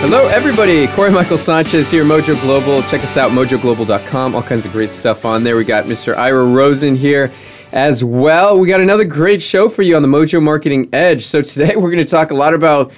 Hello, everybody. Corey Michael Sanchez here, Mojo Global. Check us out, mojoglobal.com. All kinds of great stuff on there. We got Mr. Ira Rosen here as well. We got another great show for you on the Mojo Marketing Edge. So today we're going to talk a lot about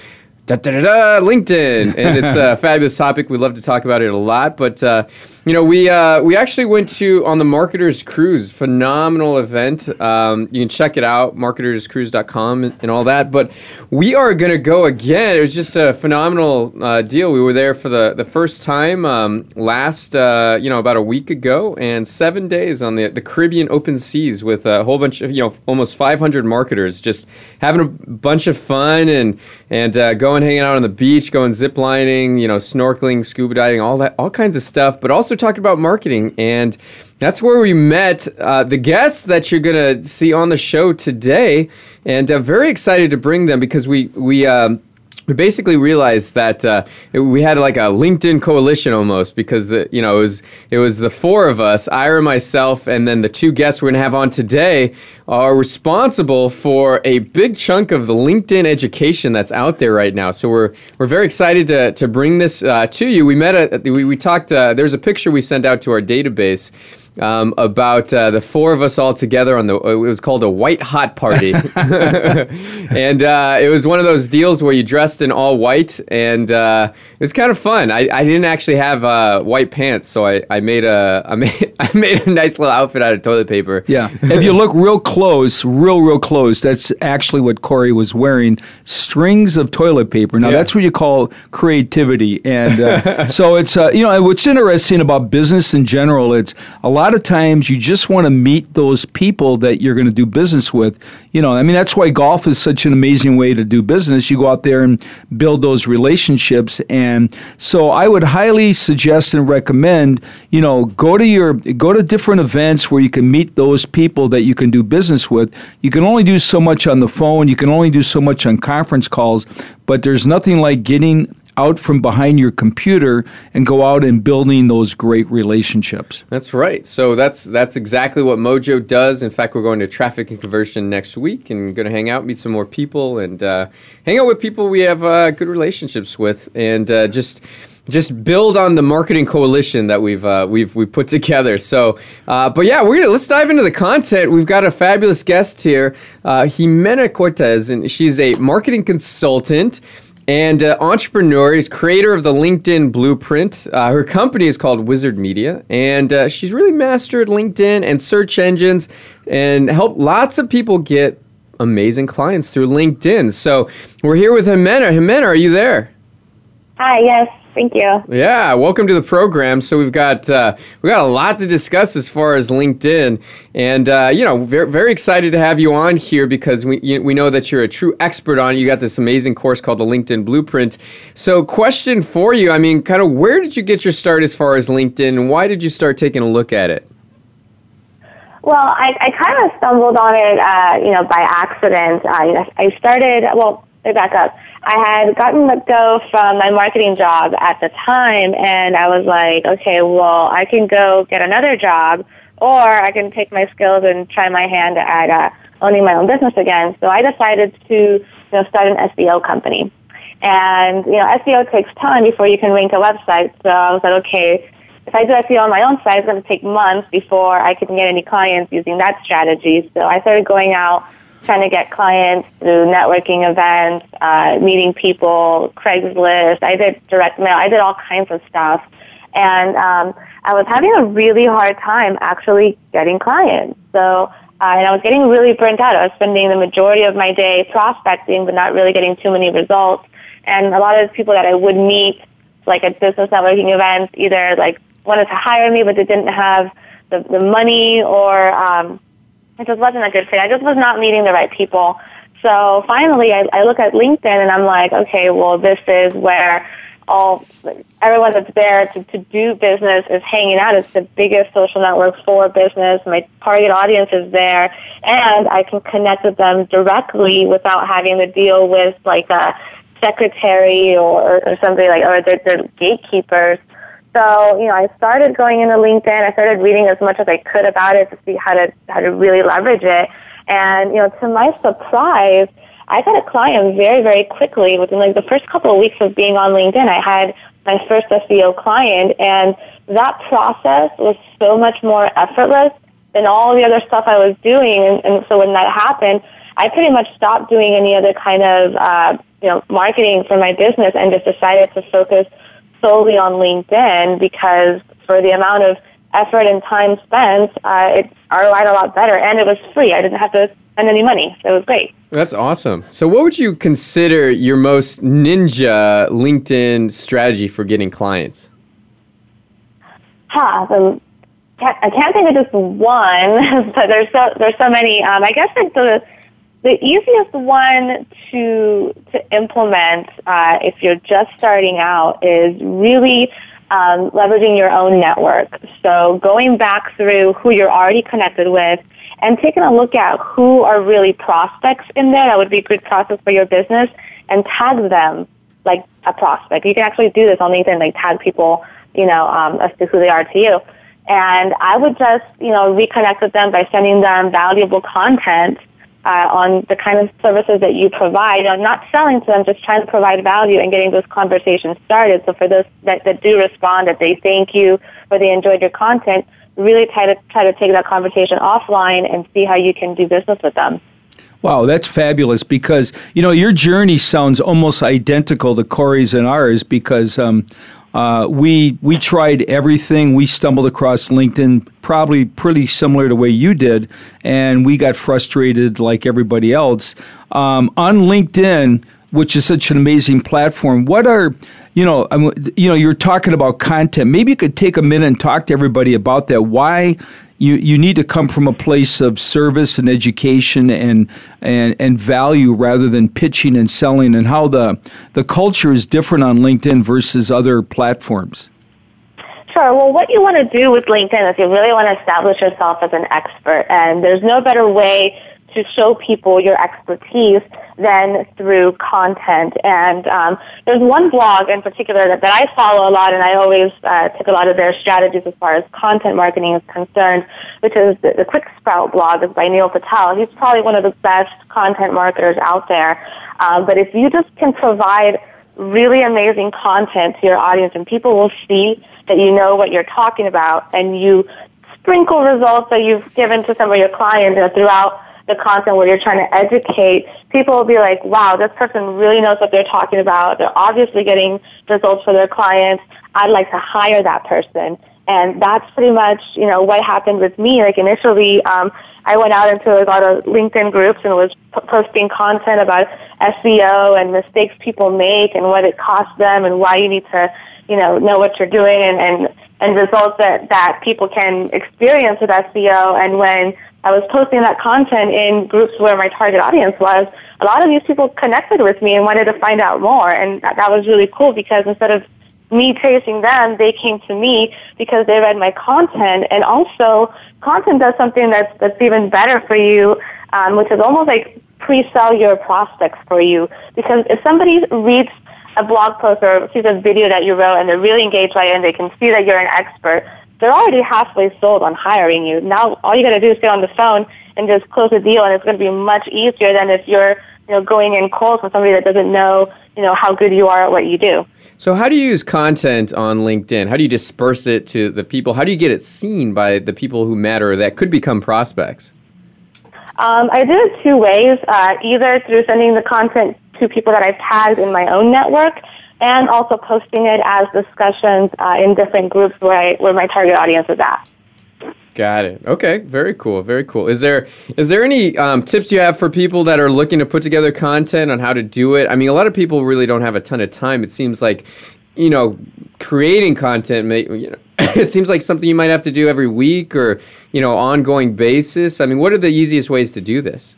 da, da, da, da, LinkedIn, and it's a fabulous topic. We love to talk about it a lot, but uh, you know, we uh, we actually went to on the Marketers Cruise, phenomenal event. Um, you can check it out, marketerscruise.com and, and all that. But we are going to go again. It was just a phenomenal uh, deal. We were there for the, the first time um, last, uh, you know, about a week ago, and seven days on the the Caribbean open seas with a whole bunch of you know almost 500 marketers, just having a bunch of fun and and uh, going hanging out on the beach, going zip lining, you know, snorkeling, scuba diving, all that, all kinds of stuff. But also also talked about marketing, and that's where we met uh, the guests that you're going to see on the show today. And uh, very excited to bring them because we we. Um, we basically realized that uh, we had like a LinkedIn coalition almost because the you know it was it was the four of us, Ira, myself, and then the two guests we're gonna have on today are responsible for a big chunk of the LinkedIn education that's out there right now. So we're we're very excited to to bring this uh, to you. We met at we we talked. Uh, there's a picture we sent out to our database um, about uh, the four of us all together on the. It was called a white hot party, and uh, it was one of those deals where you dressed in all white, and uh, it was kind of fun. I, I didn't actually have uh, white pants, so I, I made a I made I made a nice little outfit out of toilet paper. Yeah, if you look real close, real real close, that's actually what Corey was wearing: strings of toilet paper. Now yeah. that's what you call creativity, and uh, so it's uh, you know what's interesting about business in general. It's a lot lot of times you just want to meet those people that you're going to do business with. You know, I mean, that's why golf is such an amazing way to do business. You go out there and build those relationships. And so I would highly suggest and recommend, you know, go to your, go to different events where you can meet those people that you can do business with. You can only do so much on the phone. You can only do so much on conference calls, but there's nothing like getting out from behind your computer and go out and building those great relationships. That's right. So that's that's exactly what Mojo does. In fact, we're going to traffic and conversion next week and going to hang out, meet some more people, and uh, hang out with people we have uh, good relationships with, and uh, just just build on the marketing coalition that we've uh, we've we've put together. So, uh, but yeah, we're gonna let's dive into the content. We've got a fabulous guest here, uh, Jimena Cortez, and she's a marketing consultant and uh, entrepreneur. is creator of the LinkedIn Blueprint. Uh, her company is called Wizard Media, and uh, she's really mastered LinkedIn and search engines and helped lots of people get amazing clients through LinkedIn. So we're here with Jimena. Jimena, are you there? Hi, yes. Thank you. Yeah, welcome to the program. So we've got uh, we got a lot to discuss as far as LinkedIn, and uh, you know, very, very excited to have you on here because we you, we know that you're a true expert on it. You got this amazing course called the LinkedIn Blueprint. So, question for you: I mean, kind of where did you get your start as far as LinkedIn, and why did you start taking a look at it? Well, I, I kind of stumbled on it, uh, you know, by accident. I, I started. Well, let me back up. I had gotten let go from my marketing job at the time, and I was like, okay, well, I can go get another job, or I can take my skills and try my hand at uh, owning my own business again. So I decided to, you know, start an SEO company. And, you know, SEO takes time before you can rank a website. So I was like, okay, if I do SEO on my own site, it's going to take months before I can get any clients using that strategy. So I started going out trying to get clients through networking events, uh, meeting people, Craigslist. I did direct mail. I did all kinds of stuff. And um, I was having a really hard time actually getting clients. So, uh, and I was getting really burnt out. I was spending the majority of my day prospecting, but not really getting too many results. And a lot of people that I would meet, like at business networking events, either like wanted to hire me, but they didn't have the, the money or um, it just wasn't a good fit. I just was not meeting the right people. So finally, I, I look at LinkedIn and I'm like, okay, well, this is where all everyone that's there to, to do business is hanging out. It's the biggest social network for business. My target audience is there, and I can connect with them directly without having to deal with like a secretary or, or somebody like or they're, they're gatekeepers. So, you know, I started going into LinkedIn. I started reading as much as I could about it to see how to how to really leverage it. And, you know, to my surprise, I got a client very, very quickly. Within like the first couple of weeks of being on LinkedIn, I had my first SEO client and that process was so much more effortless than all the other stuff I was doing. And, and so when that happened, I pretty much stopped doing any other kind of, uh, you know, marketing for my business and just decided to focus solely on LinkedIn because for the amount of effort and time spent, uh, it ROI'd a lot better, and it was free. I didn't have to spend any money. So it was great. That's awesome. So, what would you consider your most ninja LinkedIn strategy for getting clients? Huh. So, I can't think of just one, but there's so there's so many. Um, I guess like the the easiest one to to implement uh, if you're just starting out is really um, leveraging your own network. So going back through who you're already connected with and taking a look at who are really prospects in there that would be a good process for your business and tag them like a prospect. You can actually do this on LinkedIn, like tag people, you know, um, as to who they are to you. And I would just, you know, reconnect with them by sending them valuable content uh, on the kind of services that you provide. Know, not selling to them, just trying to provide value and getting those conversations started. So for those that, that do respond, that they thank you or they enjoyed your content, really try to try to take that conversation offline and see how you can do business with them. Wow, that's fabulous because you know your journey sounds almost identical to Corey's and ours because um, uh, we we tried everything. We stumbled across LinkedIn, probably pretty similar to the way you did, and we got frustrated like everybody else. Um, on LinkedIn, which is such an amazing platform, what are you know, you know, you're talking about content. Maybe you could take a minute and talk to everybody about that. Why you, you need to come from a place of service and education and, and, and value rather than pitching and selling, and how the, the culture is different on LinkedIn versus other platforms. Sure. Well, what you want to do with LinkedIn is you really want to establish yourself as an expert, and there's no better way to show people your expertise than through content. And um, there's one blog in particular that, that I follow a lot, and I always uh, take a lot of their strategies as far as content marketing is concerned, which is the, the Quick Sprout blog is by Neil Patel. He's probably one of the best content marketers out there. Um, but if you just can provide really amazing content to your audience and people will see that you know what you're talking about and you sprinkle results that you've given to some of your clients throughout the content where you're trying to educate, people will be like, wow, this person really knows what they're talking about. They're obviously getting results for their clients. I'd like to hire that person. And that's pretty much, you know, what happened with me. Like initially, um, I went out into a lot of LinkedIn groups and was p- posting content about SEO and mistakes people make and what it costs them and why you need to, you know, know what you're doing and, and, and results that, that people can experience with SEO. And when I was posting that content in groups where my target audience was, a lot of these people connected with me and wanted to find out more. And that, that was really cool because instead of me chasing them, they came to me because they read my content. And also, content does something that's, that's even better for you, um, which is almost like pre-sell your prospects for you. Because if somebody reads a blog post or sees a video that you wrote and they're really engaged by it and they can see that you're an expert, they're already halfway sold on hiring you. Now all you got to do is get on the phone and just close a deal, and it's going to be much easier than if you're you know going in cold with somebody that doesn't know you know how good you are at what you do. So how do you use content on LinkedIn? How do you disperse it to the people? How do you get it seen by the people who matter that could become prospects? Um, I do it two ways, uh, either through sending the content to people that I've tagged in my own network and also posting it as discussions uh, in different groups where, I, where my target audience is at. Got it. Okay, very cool. Very cool. Is there is there any um, tips you have for people that are looking to put together content on how to do it? I mean, a lot of people really don't have a ton of time. It seems like, you know, creating content. May, you know, it seems like something you might have to do every week or you know, ongoing basis. I mean, what are the easiest ways to do this?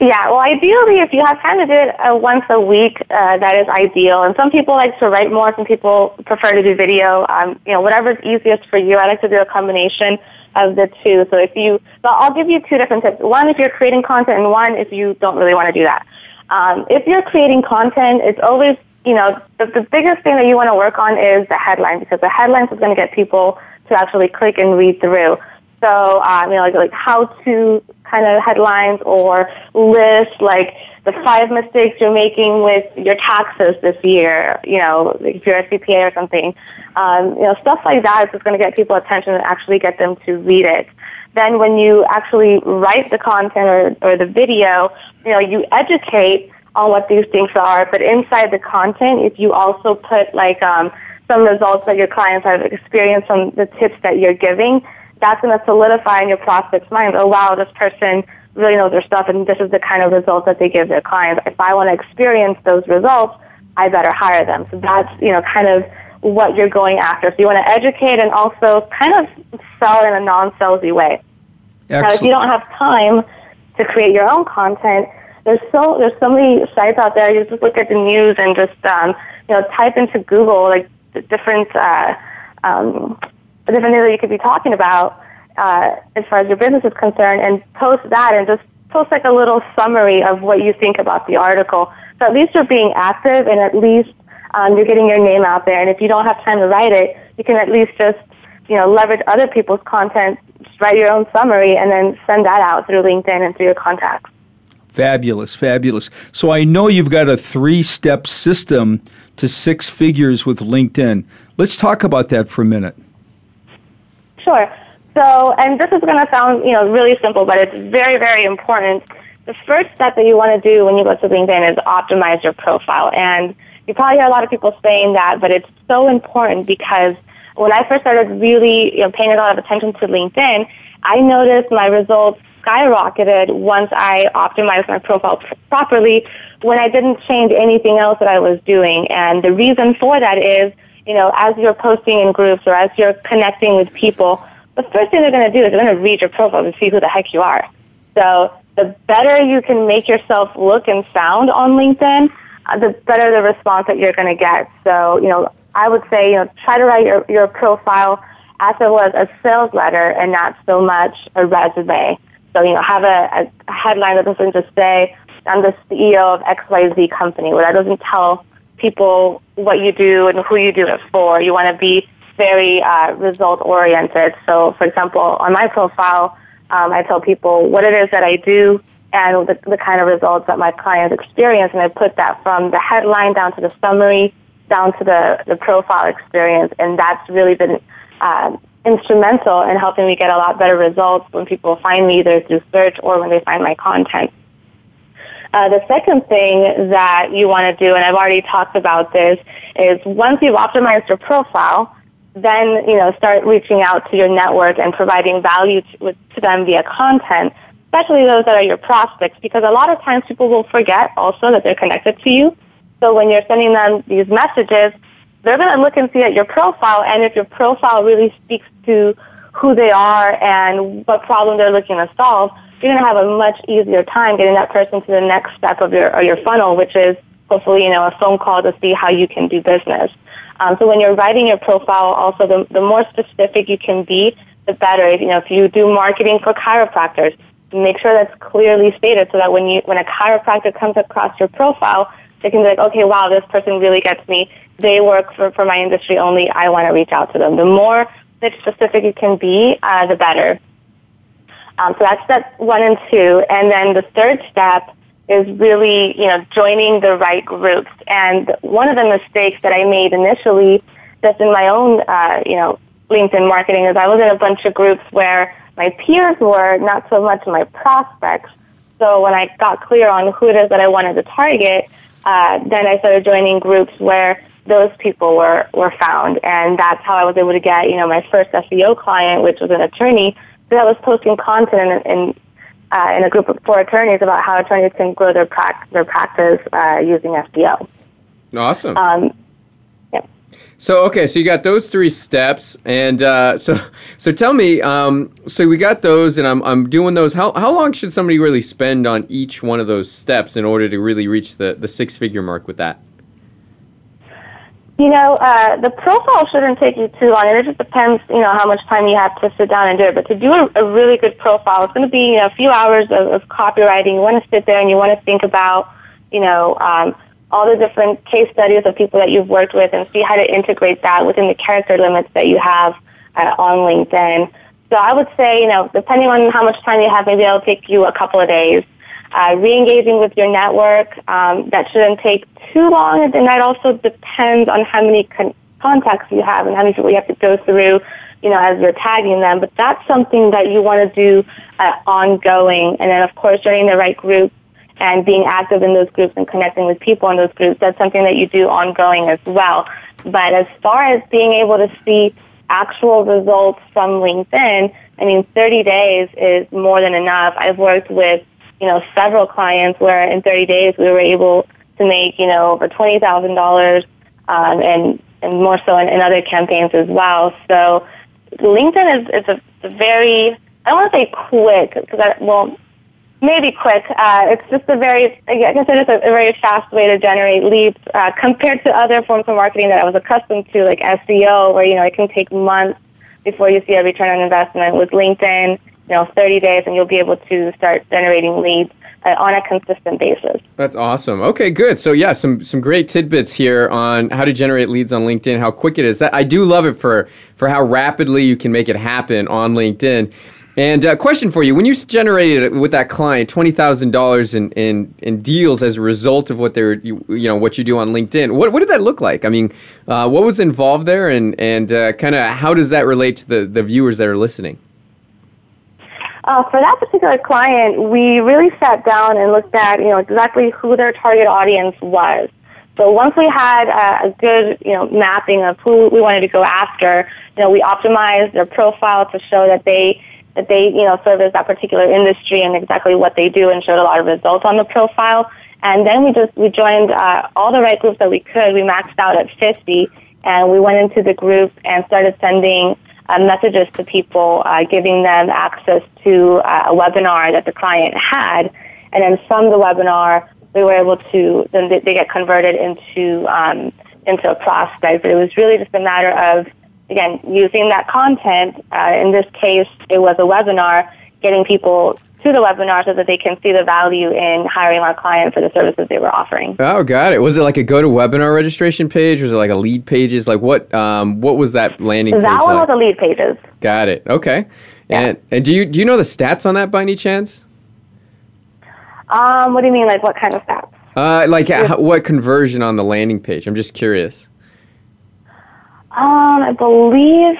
Yeah, well, ideally, if you have time to do it uh, once a week, uh, that is ideal. And some people like to write more. Some people prefer to do video. Um, you know, whatever's easiest for you. I like to do a combination of the two. So if you, so I'll give you two different tips. One, if you're creating content, and one, if you don't really want to do that. Um, if you're creating content, it's always, you know, the, the biggest thing that you want to work on is the headline because the headlines is going to get people to actually click and read through. So, um, you know, like, like how to kind of headlines or list like the five mistakes you're making with your taxes this year, you know, if you're a CPA or something. Um, you know, stuff like that is just going to get people attention and actually get them to read it. Then when you actually write the content or, or the video, you know, you educate on what these things are, but inside the content, if you also put like um, some results that your clients have experienced from the tips that you're giving, that's going to solidify in your prospect's mind, oh wow, this person really knows their stuff and this is the kind of results that they give their clients. If I want to experience those results, I better hire them. So that's, you know, kind of what you're going after. So you want to educate and also kind of sell in a non-salesy way. Excellent. Now, if you don't have time to create your own content, there's so there's so many sites out there. You just look at the news and just um, you know type into Google like different uh, um, a different that you could be talking about uh, as far as your business is concerned and post that and just post like a little summary of what you think about the article. So at least you're being active and at least um, you're getting your name out there. And if you don't have time to write it, you can at least just, you know, leverage other people's content, just write your own summary and then send that out through LinkedIn and through your contacts. Fabulous, fabulous. So I know you've got a three step system to six figures with LinkedIn. Let's talk about that for a minute. Sure. So, and this is going to sound, you know, really simple, but it's very, very important. The first step that you want to do when you go to LinkedIn is optimize your profile. And you probably hear a lot of people saying that, but it's so important because when I first started really, you know, paying a lot of attention to LinkedIn, I noticed my results skyrocketed once I optimized my profile pr- properly when I didn't change anything else that I was doing. And the reason for that is you know, as you're posting in groups or as you're connecting with people, the first thing they're going to do is they're going to read your profile to see who the heck you are. So the better you can make yourself look and sound on LinkedIn, uh, the better the response that you're going to get. So, you know, I would say, you know, try to write your, your profile as it was a sales letter and not so much a resume. So, you know, have a, a headline that doesn't just say, I'm the CEO of XYZ company, where that doesn't tell people what you do and who you do it for. You want to be very uh, result oriented. So, for example, on my profile, um, I tell people what it is that I do and the, the kind of results that my clients experience, and I put that from the headline down to the summary, down to the, the profile experience, and that's really been uh, instrumental in helping me get a lot better results when people find me either through search or when they find my content. Uh, the second thing that you want to do, and I've already talked about this, is once you've optimized your profile, then you know start reaching out to your network and providing value to, to them via content, especially those that are your prospects, because a lot of times people will forget also that they're connected to you. So when you're sending them these messages, they're going to look and see at your profile, and if your profile really speaks to who they are and what problem they're looking to solve, you're going to have a much easier time getting that person to the next step of your, your funnel, which is hopefully, you know, a phone call to see how you can do business. Um, so when you're writing your profile, also the, the more specific you can be, the better. You know, if you do marketing for chiropractors, make sure that's clearly stated so that when you, when a chiropractor comes across your profile, they can be like, okay, wow, this person really gets me. They work for, for my industry only. I want to reach out to them. The more specific you can be, uh, the better. Um, so that's step one and two. And then the third step is really, you know, joining the right groups. And one of the mistakes that I made initially, just in my own, uh, you know, LinkedIn marketing, is I was in a bunch of groups where my peers were, not so much my prospects. so when I got clear on who it is that I wanted to target, uh, then I started joining groups where those people were, were found. And that's how I was able to get, you know, my first SEO client, which was an attorney, that was posting content in, in, uh, in a group of four attorneys about how attorneys can grow their, pra- their practice uh, using SEO. Awesome. Um, So okay, so you got those three steps, and uh, so so tell me, um, so we got those, and I'm I'm doing those. How how long should somebody really spend on each one of those steps in order to really reach the the six figure mark with that? You know, uh, the profile shouldn't take you too long, it just depends, you know, how much time you have to sit down and do it. But to do a, a really good profile, it's going to be you know, a few hours of, of copywriting. You want to sit there and you want to think about, you know, um, all the different case studies of people that you've worked with and see how to integrate that within the character limits that you have uh, on LinkedIn. So I would say, you know, depending on how much time you have, maybe it'll take you a couple of days. Uh, re-engaging with your network, um, that shouldn't take too long, and that also depends on how many con- contacts you have and how many people you have to go through, you know, as you're tagging them. But that's something that you want to do uh, ongoing, and then of course joining the right group and being active in those groups and connecting with people in those groups. That's something that you do ongoing as well. But as far as being able to see actual results from LinkedIn, I mean, 30 days is more than enough. I've worked with you know, several clients where in 30 days we were able to make, you know, over $20,000 um, and, and more so in, in other campaigns as well. So LinkedIn is, is a very, I don't want to say quick, because I, well, maybe quick. Uh, it's just a very, I guess it is a, a very fast way to generate leads uh, compared to other forms of marketing that I was accustomed to, like SEO, where, you know, it can take months before you see a return on investment. With LinkedIn, you know, 30 days and you'll be able to start generating leads uh, on a consistent basis. That's awesome. Okay, good. So yeah, some some great tidbits here on how to generate leads on LinkedIn, how quick it is. That I do love it for for how rapidly you can make it happen on LinkedIn. And uh, question for you: When you generated with that client twenty thousand dollars in, in deals as a result of what they're you, you, know what you do on LinkedIn, what what did that look like? I mean, uh, what was involved there, and and uh, kind of how does that relate to the the viewers that are listening? Uh, for that particular client, we really sat down and looked at, you know, exactly who their target audience was. So once we had a, a good, you know, mapping of who we wanted to go after, you know, we optimized their profile to show that they that they, you know, service that particular industry and exactly what they do and showed a lot of results on the profile. And then we just, we joined uh, all the right groups that we could. We maxed out at 50 and we went into the group and started sending uh, messages to people, uh, giving them access to uh, a webinar that the client had. And then from the webinar, we were able to, then they, get converted into, um, into a prospect. But it was really just a matter of, again, using that content. Uh, in this case, it was a webinar, getting people to the webinar so that they can see the value in hiring our client for the services they were offering. Oh, got it. Was it like a GoToWebinar registration page? Was it like a Leadpages? Like what? Um, what was that landing? That page one like? was a Leadpages. Got it. Okay. Yeah. And and do you do you know the stats on that by any chance? Um, what do you mean? Like what kind of stats? Uh, like how, what conversion on the landing page? I'm just curious. Um, I believe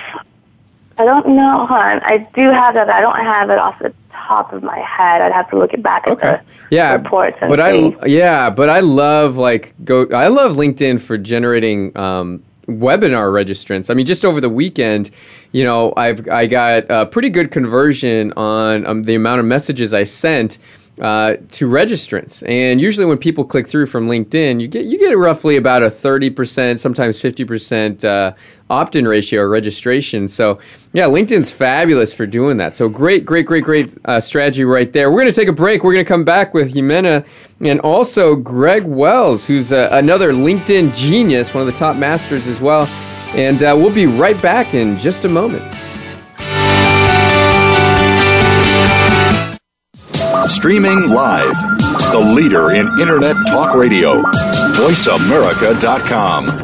I don't know. Hold on. I do have that. But I don't have it off the top of my head. I'd have to look it back at the Yeah. reports and But see. I yeah, but I love like go I love LinkedIn for generating um, webinar registrants. I mean, just over the weekend, you know, I've I got a pretty good conversion on um, the amount of messages I sent uh, to registrants. And usually, when people click through from LinkedIn, you get you get roughly about a thirty percent, sometimes fifty percent uh, opt-in ratio or registration. So, yeah, LinkedIn's fabulous for doing that. So, great, great, great, great uh, strategy right there. We're going to take a break. We're going to come back with Jimena and also Greg Wells, who's uh, another LinkedIn genius, one of the top masters as well. And uh, we'll be right back in just a moment. Streaming live. The leader in Internet talk radio. VoiceAmerica.com.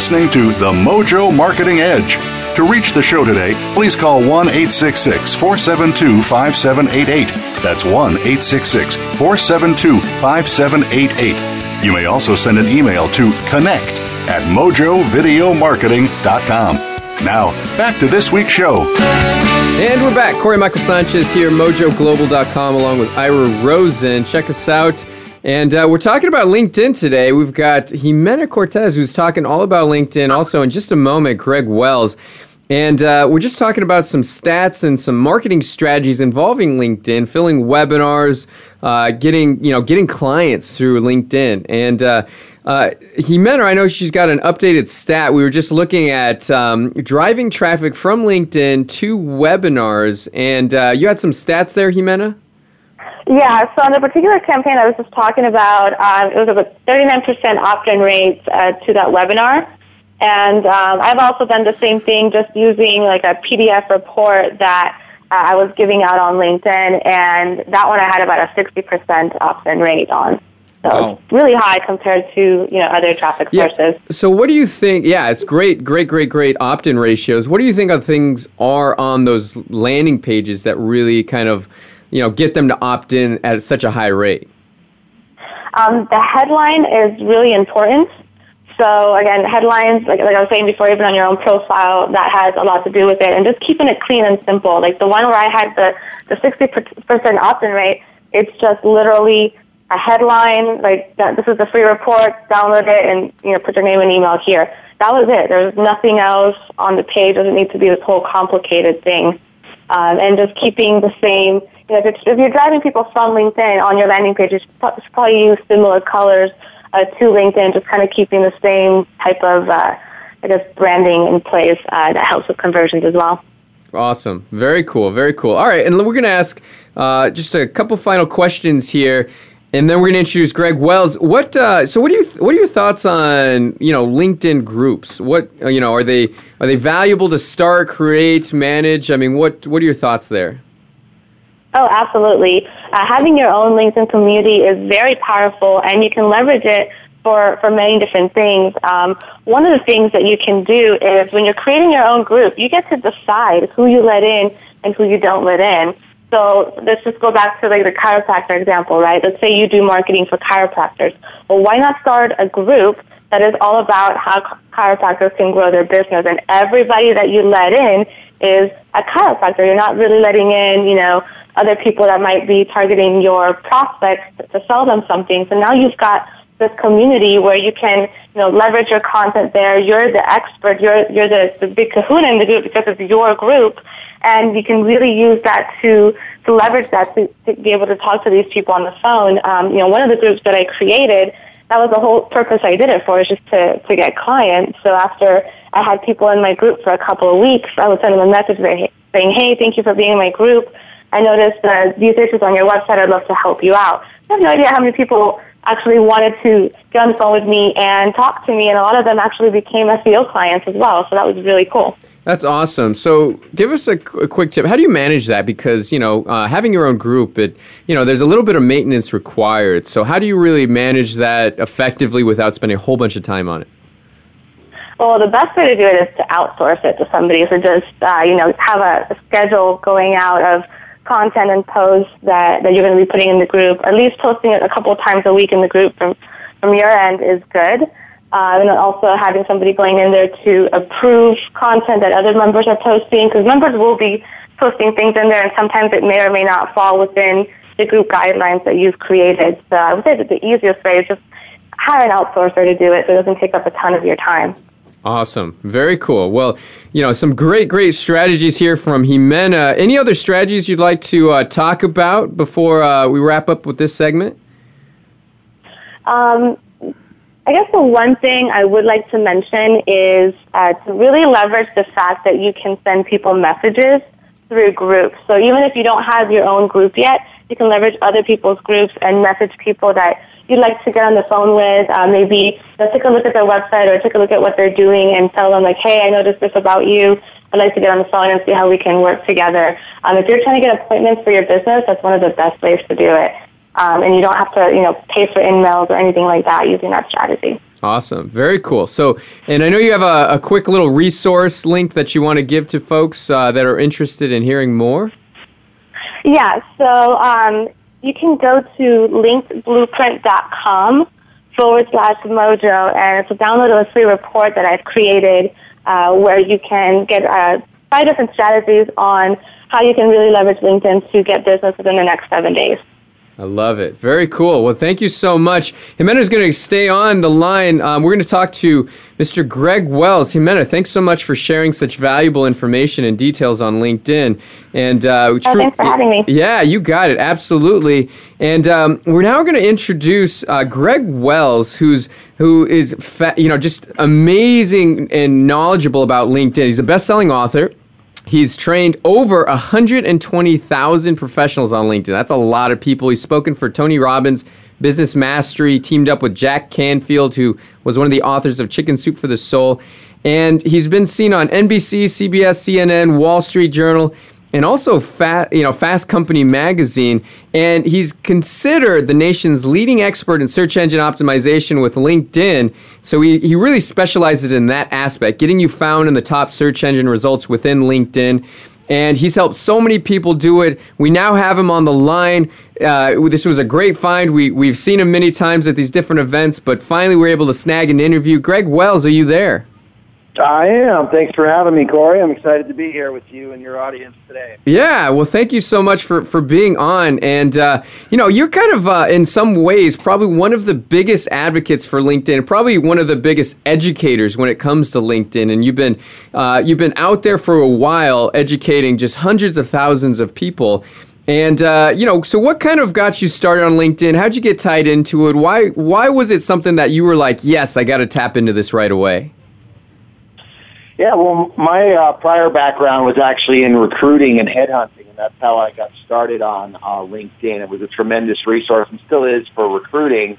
listening to The Mojo Marketing Edge. To reach the show today, please call 1 866 472 5788. That's 1 866 472 5788. You may also send an email to connect at mojovideomarketing.com. Now, back to this week's show. And we're back. Corey Michael Sanchez here, mojoglobal.com, along with Ira Rosen. Check us out and uh, we're talking about LinkedIn today. We've got Jimena Cortez, who's talking all about LinkedIn. Also, in just a moment, Greg Wells. And uh, we're just talking about some stats and some marketing strategies involving LinkedIn, filling webinars, uh, getting you know getting clients through LinkedIn. And uh, uh, Jimena, I know she's got an updated stat. We were just looking at um, driving traffic from LinkedIn to webinars, and uh, you had some stats there, Jimena. Yeah, so on the particular campaign I was just talking about, um, it was about 39% opt-in rates uh, to that webinar. And um, I've also done the same thing just using like a PDF report that uh, I was giving out on LinkedIn, and that one I had about a 60% opt-in rate on. So wow. it's really high compared to you know other traffic sources. So what do you think? Yeah, it's great, great, great, great opt-in ratios. What do you think of things are on those landing pages that really kind of you know, get them to opt in at such a high rate? Um, the headline is really important. So again, headlines, like, like I was saying before, even on your own profile, that has a lot to do with it. And just keeping it clean and simple. Like the one where I had the, the 60% opt-in rate, it's just literally a headline, like this is a free report, download it and, you know, put your name and email here. That was it. There was nothing else on the page. It doesn't need to be this whole complicated thing. Um, and just keeping the same you know, if, if you're driving people from LinkedIn on your landing page, you should probably use similar colors uh, to LinkedIn, just kind of keeping the same type of, uh, I guess, branding in place uh, that helps with conversions as well. Awesome. Very cool. Very cool. All right. And we're going to ask uh, just a couple final questions here. And then we're going to introduce Greg Wells. What? Uh, so, what do you? Th- what are your thoughts on you know LinkedIn groups? What you know are they are they valuable to start, create, manage? I mean, what what are your thoughts there? Oh, absolutely. Uh, having your own LinkedIn community is very powerful, and you can leverage it for, for many different things. Um, one of the things that you can do is when you're creating your own group, you get to decide who you let in and who you don't let in. So let's just go back to like the chiropractor example, right? Let's say you do marketing for chiropractors. Well, why not start a group that is all about how chiropractors can grow their business and everybody that you let in is a chiropractor. You're not really letting in, you know, other people that might be targeting your prospects to sell them something. So now you've got this community where you can, you know, leverage your content there. You're the expert. You're you're the, the big kahuna in the group because it's your group, and you can really use that to to leverage that to, to be able to talk to these people on the phone. Um, you know, one of the groups that I created that was the whole purpose I did it for, is just to, to get clients. So after I had people in my group for a couple of weeks, I would send them a message saying, hey, thank you for being in my group. I noticed that these issues on your website. I'd love to help you out. I have no idea how many people actually wanted to get on the phone with me and talk to me, and a lot of them actually became SEO clients as well. So that was really cool. That's awesome. So, give us a, a, quick tip. How do you manage that? Because you know, uh, having your own group, it you know, there's a little bit of maintenance required. So, how do you really manage that effectively without spending a whole bunch of time on it? Well, the best way to do it is to outsource it to somebody. So, just uh, you know, have a, a schedule going out of content and posts that, that you're going to be putting in the group. At least posting it a couple times a week in the group from from your end is good. Uh, and also having somebody going in there to approve content that other members are posting, because members will be posting things in there, and sometimes it may or may not fall within the group guidelines that you've created. So I would say that the easiest way is just hire an outsourcer to do it, so it doesn't take up a ton of your time. Awesome. Very cool. Well, you know, some great, great strategies here from Jimena. Any other strategies you'd like to uh, talk about before uh, we wrap up with this segment? Um, I guess the one thing I would like to mention is uh, to really leverage the fact that you can send people messages through groups. So even if you don't have your own group yet, you can leverage other people's groups and message people that you'd like to get on the phone with. Uh, maybe let's take a look at their website or take a look at what they're doing and tell them like, hey, I noticed this about you. I'd like to get on the phone and see how we can work together. Um, if you're trying to get appointments for your business, that's one of the best ways to do it um, and you don't have to, you know, pay for in-mails or anything like that using that strategy. Awesome. Very cool. So, and I know you have a, a quick little resource link that you want to give to folks uh, that are interested in hearing more. Yeah. So um, you can go to linkedblueprint.com forward slash mojo, and it's a download of a free report that I've created uh, where you can get uh, five different strategies on how you can really leverage LinkedIn to get business within the next seven days. I love it. Very cool. Well, thank you so much. Jimena is going to stay on the line. Um, we're going to talk to Mr. Greg Wells. Jimena, thanks so much for sharing such valuable information and details on LinkedIn. And uh, oh, thanks for having me. Yeah, you got it. Absolutely. And um, we're now going to introduce uh, Greg Wells, who's who is fa- you know just amazing and knowledgeable about LinkedIn. He's a best-selling author. He's trained over 120,000 professionals on LinkedIn. That's a lot of people. He's spoken for Tony Robbins, Business Mastery, teamed up with Jack Canfield, who was one of the authors of Chicken Soup for the Soul. And he's been seen on NBC, CBS, CNN, Wall Street Journal and also fast, you know, Fast Company magazine. And he's considered the nation's leading expert in search engine optimization with LinkedIn. So he, he really specializes in that aspect, getting you found in the top search engine results within LinkedIn. And he's helped so many people do it. We now have him on the line. Uh, this was a great find. We, we've seen him many times at these different events, but finally we we're able to snag an interview. Greg Wells, are you there? I am. Thanks for having me, Corey. I'm excited to be here with you and your audience today. Yeah, well, thank you so much for, for being on. And, uh, you know, you're kind of, uh, in some ways, probably one of the biggest advocates for LinkedIn, probably one of the biggest educators when it comes to LinkedIn. And you've been, uh, you've been out there for a while educating just hundreds of thousands of people. And uh, you know, so what kind of got you started on LinkedIn? How'd you get tied into it? Why why was it something that you were like, yes, I got to tap into this right away? Yeah, well, my uh, prior background was actually in recruiting and headhunting, and that's how I got started on uh, LinkedIn. It was a tremendous resource and still is for recruiting.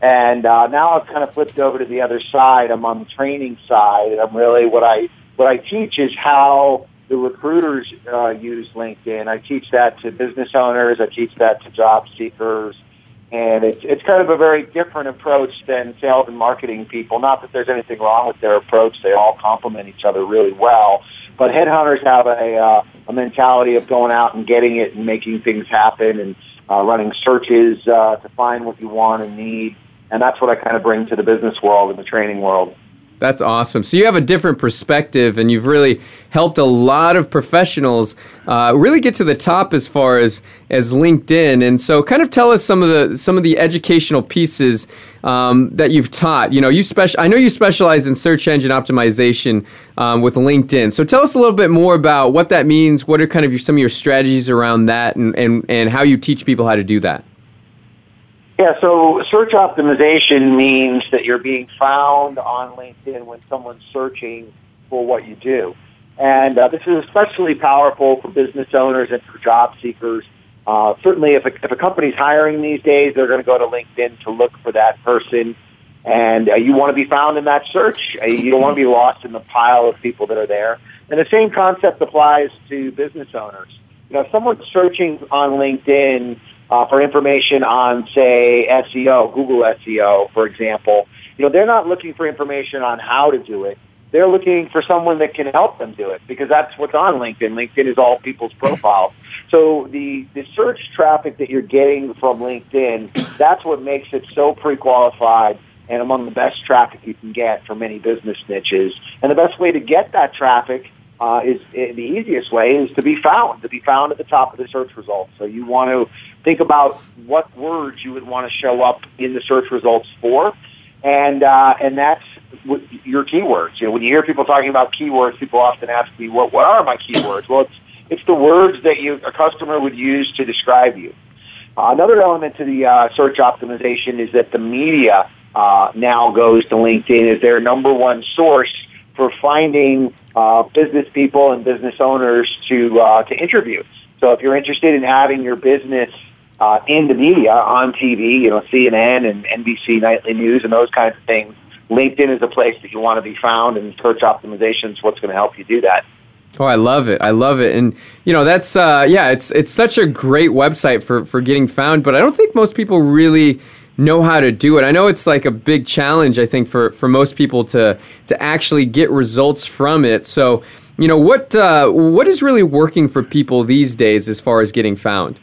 And uh, now I've kind of flipped over to the other side. I'm on the training side, and I'm really what I what I teach is how the recruiters uh, use LinkedIn. I teach that to business owners. I teach that to job seekers and it's it's kind of a very different approach than sales and marketing people. Not that there's anything wrong with their approach; they all complement each other really well. But headhunters have a uh, a mentality of going out and getting it and making things happen and uh, running searches uh, to find what you want and need. And that's what I kind of bring to the business world and the training world. That's awesome. So you have a different perspective, and you've really helped a lot of professionals uh, really get to the top as far as as LinkedIn. And so, kind of tell us some of the some of the educational pieces um, that you've taught. You know, you special. I know you specialize in search engine optimization um, with LinkedIn. So tell us a little bit more about what that means. What are kind of your, some of your strategies around that, and, and and how you teach people how to do that. Yeah, so search optimization means that you're being found on LinkedIn when someone's searching for what you do. And uh, this is especially powerful for business owners and for job seekers. Uh, certainly, if a, if a company's hiring these days, they're going to go to LinkedIn to look for that person. And uh, you want to be found in that search. Uh, you don't want to be lost in the pile of people that are there. And the same concept applies to business owners. You know, if someone's searching on LinkedIn uh, for information on, say, SEO, Google SEO, for example, you know, they're not looking for information on how to do it. They're looking for someone that can help them do it because that's what's on LinkedIn. LinkedIn is all people's profiles. So the, the search traffic that you're getting from LinkedIn, that's what makes it so pre-qualified and among the best traffic you can get for many business niches. And the best way to get that traffic uh, is uh, the easiest way is to be found, to be found at the top of the search results. So you want to think about what words you would want to show up in the search results for, and uh, and that's your keywords. You know, when you hear people talking about keywords, people often ask me, "What what are my keywords?" Well, it's it's the words that you a customer would use to describe you. Uh, another element to the uh, search optimization is that the media uh, now goes to LinkedIn as their number one source for finding uh, business people and business owners to uh, to interview. So if you're interested in having your business uh, in the media on TV, you know CNN and NBC Nightly News and those kinds of things, LinkedIn is a place that you want to be found, and search optimization is what's going to help you do that. Oh, I love it! I love it, and you know that's uh, yeah, it's it's such a great website for for getting found. But I don't think most people really know how to do it. I know it's like a big challenge, I think, for, for most people to to actually get results from it. So, you know, what uh, what is really working for people these days as far as getting found?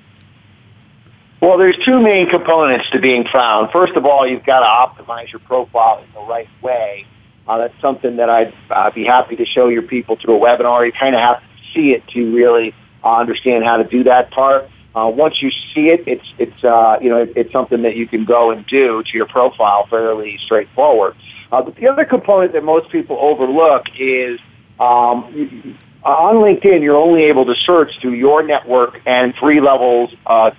Well, there's two main components to being found. First of all, you've got to optimize your profile in the right way. Uh, that's something that I'd uh, be happy to show your people through a webinar. You kind of have to see it to really uh, understand how to do that part. Uh, once you see it, it's it's uh, you know it, it's something that you can go and do to your profile fairly straightforward. Uh, but the other component that most people overlook is um, on LinkedIn, you're only able to search through your network and three levels uh,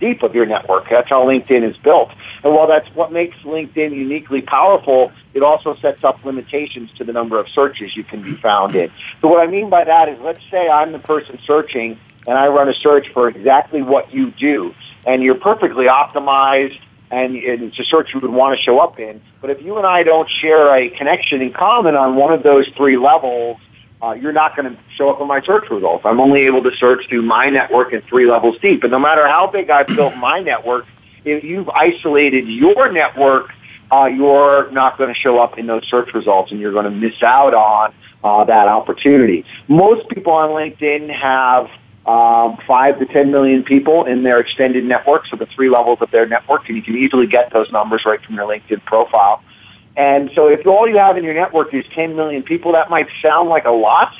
deep of your network. That's how LinkedIn is built. And while that's what makes LinkedIn uniquely powerful, it also sets up limitations to the number of searches you can be found in. So what I mean by that is, let's say I'm the person searching and I run a search for exactly what you do, and you're perfectly optimized, and it's a search you would want to show up in. But if you and I don't share a connection in common on one of those three levels, uh, you're not going to show up in my search results. I'm only able to search through my network and three levels deep. And no matter how big I've built my network, if you've isolated your network, uh, you're not going to show up in those search results, and you're going to miss out on uh, that opportunity. Most people on LinkedIn have um, five to 10 million people in their extended network, so the three levels of their network, and you can easily get those numbers right from your LinkedIn profile. And so if all you have in your network is 10 million people, that might sound like a lot,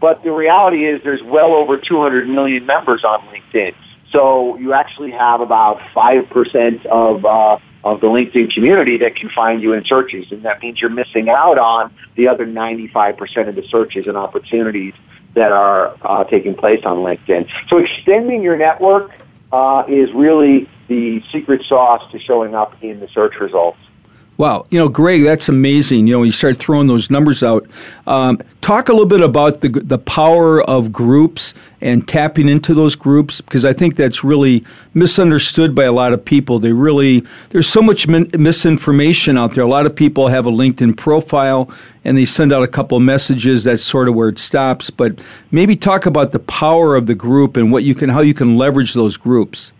but the reality is there's well over 200 million members on LinkedIn. So you actually have about 5% of, uh, of the LinkedIn community that can find you in searches, and that means you're missing out on the other 95% of the searches and opportunities that are uh, taking place on LinkedIn. So extending your network uh, is really the secret sauce to showing up in the search results. Wow, you know, Greg, that's amazing. You know, you start throwing those numbers out, um, talk a little bit about the the power of groups and tapping into those groups because I think that's really misunderstood by a lot of people. They really there's so much min- misinformation out there. A lot of people have a LinkedIn profile and they send out a couple messages. That's sort of where it stops. But maybe talk about the power of the group and what you can how you can leverage those groups.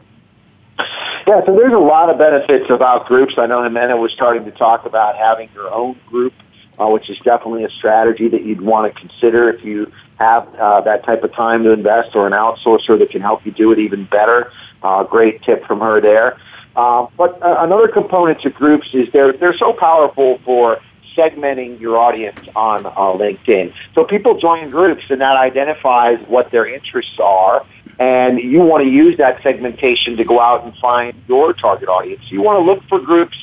Yeah, so there's a lot of benefits about groups. I know Jimena was starting to talk about having your own group, uh, which is definitely a strategy that you'd want to consider if you have uh, that type of time to invest or an outsourcer that can help you do it even better. Uh, great tip from her there. Uh, but uh, another component to groups is they're, they're so powerful for segmenting your audience on uh, LinkedIn. So people join groups and that identifies what their interests are and you want to use that segmentation to go out and find your target audience. You want to look for groups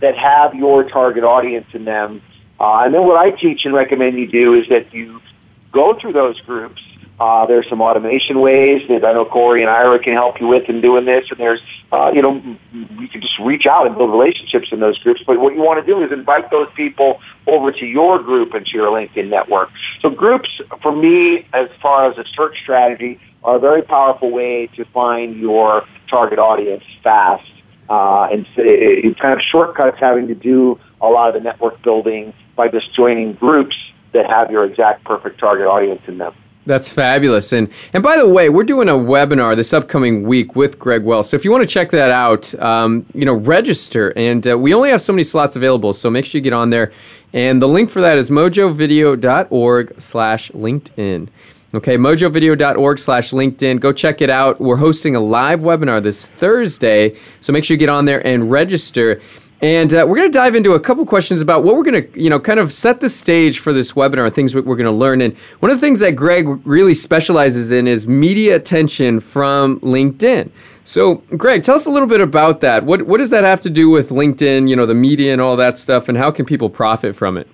that have your target audience in them. Uh, and then what I teach and recommend you do is that you go through those groups, Uh, there's some automation ways that I know Corey and Ira can help you with in doing this. And there's, uh, you know, you can just reach out and build relationships in those groups. But what you want to do is invite those people over to your group and to your LinkedIn network. So groups, for me, as far as a search strategy, are a very powerful way to find your target audience fast. Uh, and it kind of shortcuts having to do a lot of the network building by just joining groups that have your exact perfect target audience in them. That's fabulous. And and by the way, we're doing a webinar this upcoming week with Greg Wells. So if you want to check that out, um, you know, register. And uh, we only have so many slots available, so make sure you get on there. And the link for that is mojovideo.org slash LinkedIn. Okay, mojovideo.org slash LinkedIn. Go check it out. We're hosting a live webinar this Thursday, so make sure you get on there and register. And uh, we're going to dive into a couple questions about what we're going to, you know, kind of set the stage for this webinar, and things we're going to learn. And one of the things that Greg really specializes in is media attention from LinkedIn. So, Greg, tell us a little bit about that. What, what does that have to do with LinkedIn, you know, the media and all that stuff, and how can people profit from it?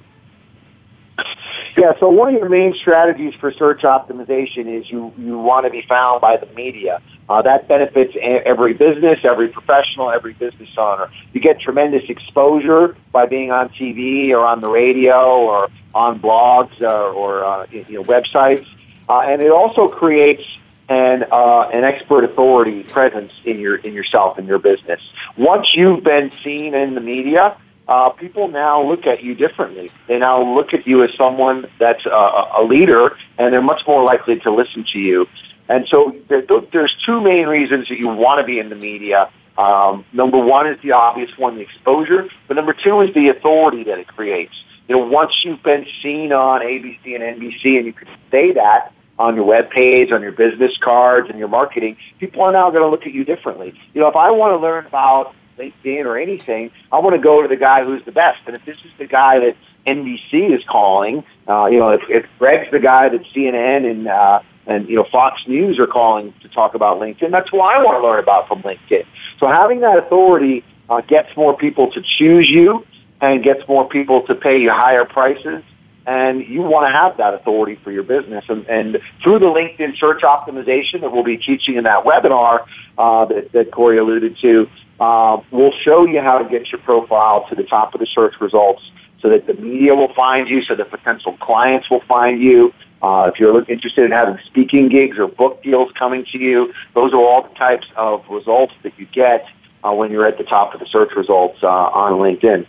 Yeah, so one of your main strategies for search optimization is you, you want to be found by the media. Uh, that benefits every business, every professional, every business owner. You get tremendous exposure by being on TV or on the radio or on blogs or, or uh, you know, websites. Uh, and it also creates an, uh, an expert authority presence in your, in yourself, in your business. Once you've been seen in the media, uh, people now look at you differently. They now look at you as someone that's a, a leader, and they're much more likely to listen to you. And so there, there's two main reasons that you want to be in the media. Um, number one is the obvious one, the exposure, but number two is the authority that it creates. You know, once you've been seen on ABC and NBC, and you can say that on your web page, on your business cards, and your marketing, people are now going to look at you differently. You know, if I want to learn about LinkedIn or anything, I want to go to the guy who's the best. And if this is the guy that NBC is calling, uh, you know, if, if Greg's the guy that CNN and uh, and you know Fox News are calling to talk about LinkedIn, that's who I want to learn about from LinkedIn. So having that authority uh, gets more people to choose you and gets more people to pay you higher prices. And you want to have that authority for your business. And, and through the LinkedIn search optimization that we'll be teaching in that webinar uh, that, that Corey alluded to, uh, we'll show you how to get your profile to the top of the search results so that the media will find you, so that potential clients will find you. Uh, if you're interested in having speaking gigs or book deals coming to you, those are all the types of results that you get uh, when you're at the top of the search results uh, on LinkedIn.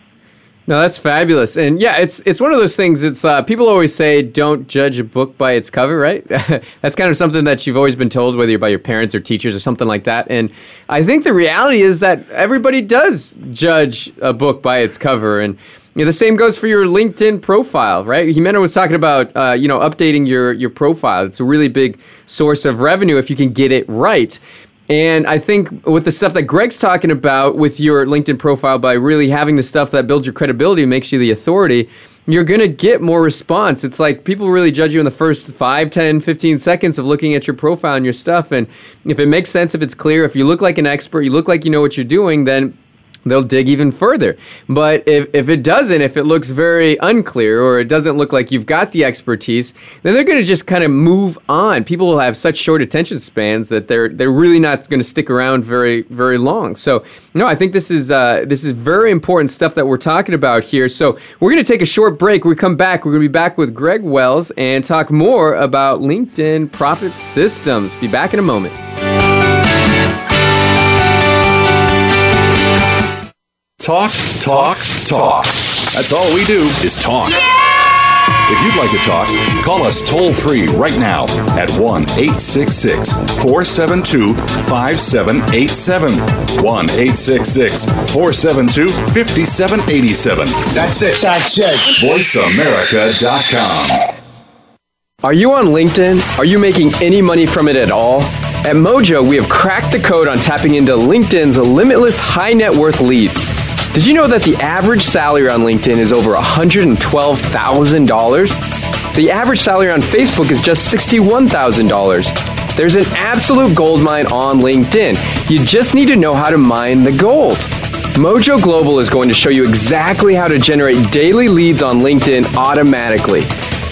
No, that's fabulous, and yeah, it's it's one of those things. It's uh, people always say don't judge a book by its cover, right? that's kind of something that you've always been told, whether you're by your parents or teachers or something like that. And I think the reality is that everybody does judge a book by its cover, and you know, the same goes for your LinkedIn profile, right? Jimena was talking about uh, you know updating your your profile. It's a really big source of revenue if you can get it right. And I think with the stuff that Greg's talking about with your LinkedIn profile, by really having the stuff that builds your credibility, makes you the authority, you're going to get more response. It's like people really judge you in the first 5, 10, 15 seconds of looking at your profile and your stuff. And if it makes sense, if it's clear, if you look like an expert, you look like you know what you're doing, then they'll dig even further. But if, if it doesn't, if it looks very unclear or it doesn't look like you've got the expertise, then they're going to just kind of move on. People will have such short attention spans that they're they're really not going to stick around very very long. So no, I think this is uh, this is very important stuff that we're talking about here. So we're going to take a short break. We come back, we're going to be back with Greg Wells and talk more about LinkedIn profit systems. Be back in a moment. Talk, talk, talk. That's all we do is talk. If you'd like to talk, call us toll free right now at 1 866 472 5787. 1 866 472 5787. That's it. That's it. VoiceAmerica.com. Are you on LinkedIn? Are you making any money from it at all? At Mojo, we have cracked the code on tapping into LinkedIn's limitless high net worth leads. Did you know that the average salary on LinkedIn is over $112,000? The average salary on Facebook is just $61,000. There's an absolute gold mine on LinkedIn. You just need to know how to mine the gold. Mojo Global is going to show you exactly how to generate daily leads on LinkedIn automatically.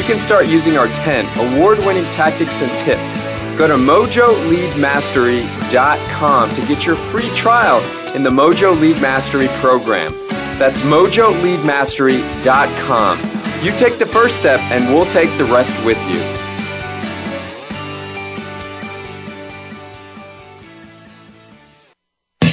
You can start using our 10 award winning tactics and tips. Go to mojoleadmastery.com to get your free trial in the Mojo Lead Mastery program. That's mojoleadmastery.com. You take the first step, and we'll take the rest with you.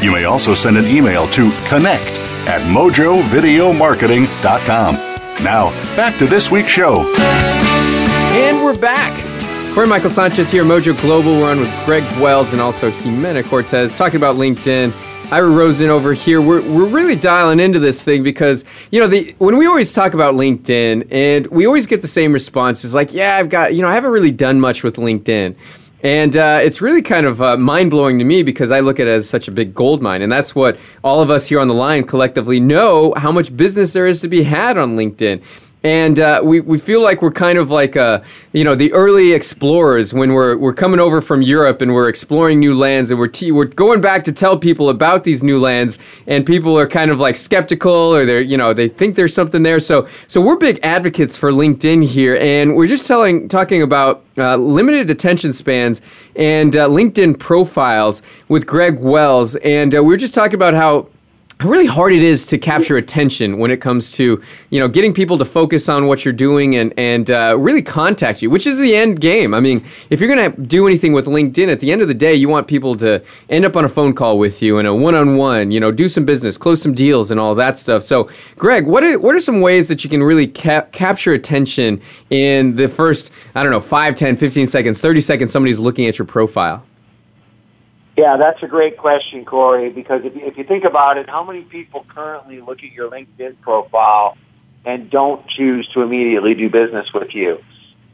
You may also send an email to connect at mojovideomarketing.com. Now, back to this week's show. And we're back. Corey Michael Sanchez here, Mojo Global. We're on with Greg Wells and also Jimena Cortez talking about LinkedIn. Ira Rosen over here. We're, we're really dialing into this thing because, you know, the when we always talk about LinkedIn and we always get the same responses like, yeah, I've got, you know, I haven't really done much with LinkedIn. And uh, it's really kind of uh, mind blowing to me because I look at it as such a big gold mine. And that's what all of us here on the line collectively know how much business there is to be had on LinkedIn. And uh, we, we feel like we're kind of like, uh, you know, the early explorers when we're, we're coming over from Europe and we're exploring new lands and we're, we're going back to tell people about these new lands. And people are kind of like skeptical or they're, you know, they think there's something there. So, so we're big advocates for LinkedIn here. And we're just telling, talking about uh, limited attention spans and uh, LinkedIn profiles with Greg Wells. And uh, we're just talking about how how really hard it is to capture attention when it comes to you know getting people to focus on what you're doing and and uh, really contact you, which is the end game. I mean, if you're going to do anything with LinkedIn, at the end of the day, you want people to end up on a phone call with you and a one-on-one. You know, do some business, close some deals, and all that stuff. So, Greg, what are what are some ways that you can really cap- capture attention in the first I don't know 5, 10, 15 seconds, 30 seconds? Somebody's looking at your profile. Yeah, that's a great question, Corey, because if you, if you think about it, how many people currently look at your LinkedIn profile and don't choose to immediately do business with you?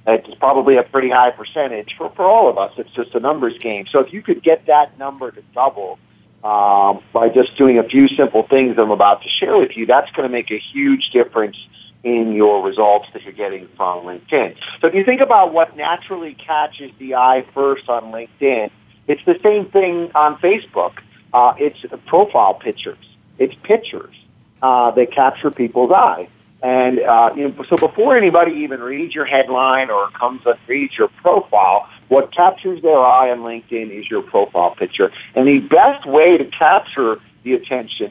It's probably a pretty high percentage for, for all of us. It's just a numbers game. So if you could get that number to double um, by just doing a few simple things I'm about to share with you, that's going to make a huge difference in your results that you're getting from LinkedIn. So if you think about what naturally catches the eye first on LinkedIn, it's the same thing on Facebook. Uh, it's profile pictures. It's pictures uh, that capture people's eye. And uh, you know, so before anybody even reads your headline or comes and reads your profile, what captures their eye on LinkedIn is your profile picture. And the best way to capture the attention